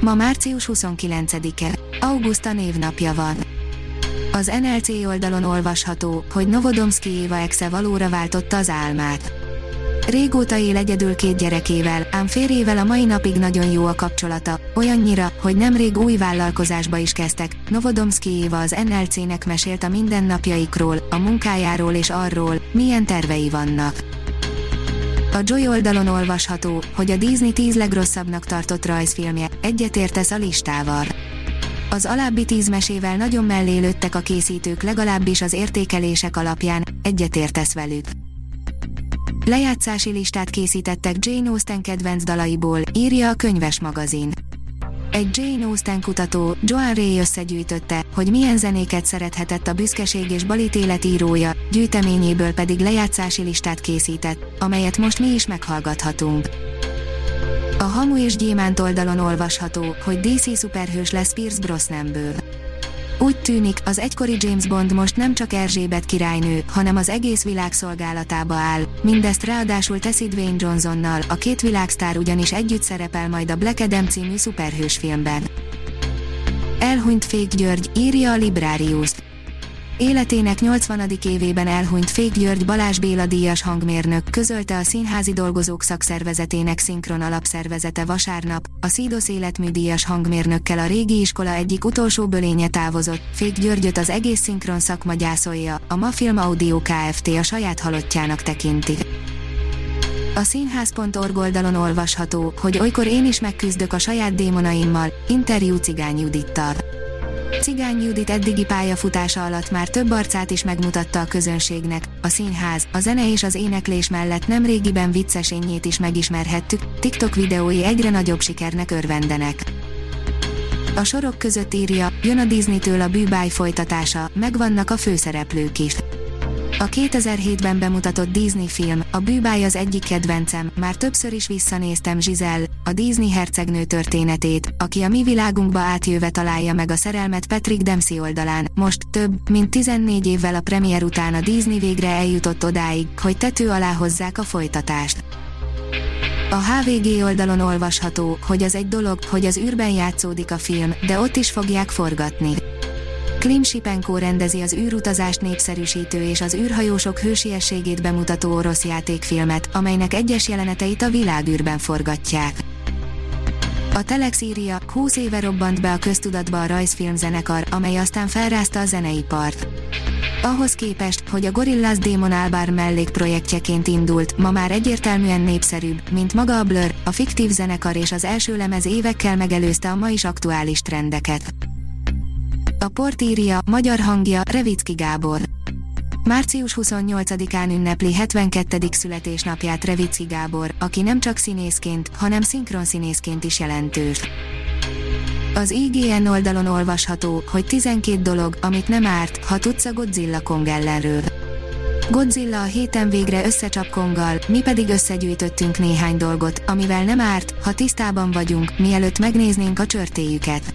Ma március 29-e, Augusta névnapja van. Az NLC oldalon olvasható, hogy Novodomski Éva exe valóra váltotta az álmát. Régóta él egyedül két gyerekével, ám férjével a mai napig nagyon jó a kapcsolata, olyannyira, hogy nemrég új vállalkozásba is kezdtek. Novodomski Éva az NLC-nek mesélt a mindennapjaikról, a munkájáról és arról, milyen tervei vannak. A Joy oldalon olvasható, hogy a Disney 10 legrosszabbnak tartott rajzfilmje, egyetértesz a listával. Az alábbi tíz mesével nagyon mellé lőttek a készítők legalábbis az értékelések alapján, egyetértesz velük. Lejátszási listát készítettek Jane Austen kedvenc dalaiból, írja a könyves magazin. Egy Jane Austen kutató, Joan Ray összegyűjtötte, hogy milyen zenéket szerethetett a büszkeség és balit életírója, gyűjteményéből pedig lejátszási listát készített, amelyet most mi is meghallgathatunk. A Hamu és Gyémánt oldalon olvasható, hogy DC szuperhős lesz Pierce Brosnanből. Úgy tűnik, az egykori James Bond most nem csak Erzsébet királynő, hanem az egész világ szolgálatába áll, mindezt ráadásul teszi Dwayne Johnsonnal, a két világsztár ugyanis együtt szerepel majd a Black Adam című szuperhős filmben. Elhunyt Fék György, írja a Librarius. Életének 80. évében elhunyt Fék György Balázs Béla díjas hangmérnök közölte a Színházi Dolgozók Szakszervezetének szinkron alapszervezete vasárnap, a Szídosz életműdíjas hangmérnökkel a régi iskola egyik utolsó bölénye távozott, Fék Györgyöt az egész szinkron szakma gyászolja, a Mafilm Audio Kft. a saját halottjának tekinti. A színház.org oldalon olvasható, hogy olykor én is megküzdök a saját démonaimmal, interjú Cigány Judittal. Cigány Judit eddigi pályafutása alatt már több arcát is megmutatta a közönségnek, a színház, a zene és az éneklés mellett nem régiben viccesényét is megismerhettük, TikTok videói egyre nagyobb sikernek örvendenek. A sorok között írja, jön a Disney-től a bűbáj folytatása, megvannak a főszereplők is. A 2007-ben bemutatott Disney film, a bűbáj az egyik kedvencem, már többször is visszanéztem Giselle, a Disney hercegnő történetét, aki a mi világunkba átjöve találja meg a szerelmet Patrick Dempsey oldalán. Most, több, mint 14 évvel a premier után a Disney végre eljutott odáig, hogy tető alá hozzák a folytatást. A HVG oldalon olvasható, hogy az egy dolog, hogy az űrben játszódik a film, de ott is fogják forgatni. Klim Sipenko rendezi az űrutazást népszerűsítő és az űrhajósok hősiességét bemutató orosz játékfilmet, amelynek egyes jeleneteit a világűrben forgatják. A Telex írja, 20 éve robbant be a köztudatba a rajzfilmzenekar, amely aztán felrázta a zeneipart. Ahhoz képest, hogy a Gorillaz Démon Albar mellékprojektjeként indult, ma már egyértelműen népszerűbb, mint maga a Blur, a fiktív zenekar és az első lemez évekkel megelőzte a ma is aktuális trendeket. A port írja, magyar hangja, Revicki Gábor. Március 28-án ünnepli 72. születésnapját Revicki Gábor, aki nem csak színészként, hanem szinkronszínészként is jelentős. Az IGN oldalon olvasható, hogy 12 dolog, amit nem árt, ha tudsz a Godzilla Kong ellenről. Godzilla a héten végre összecsap Konggal, mi pedig összegyűjtöttünk néhány dolgot, amivel nem árt, ha tisztában vagyunk, mielőtt megnéznénk a csörtéjüket.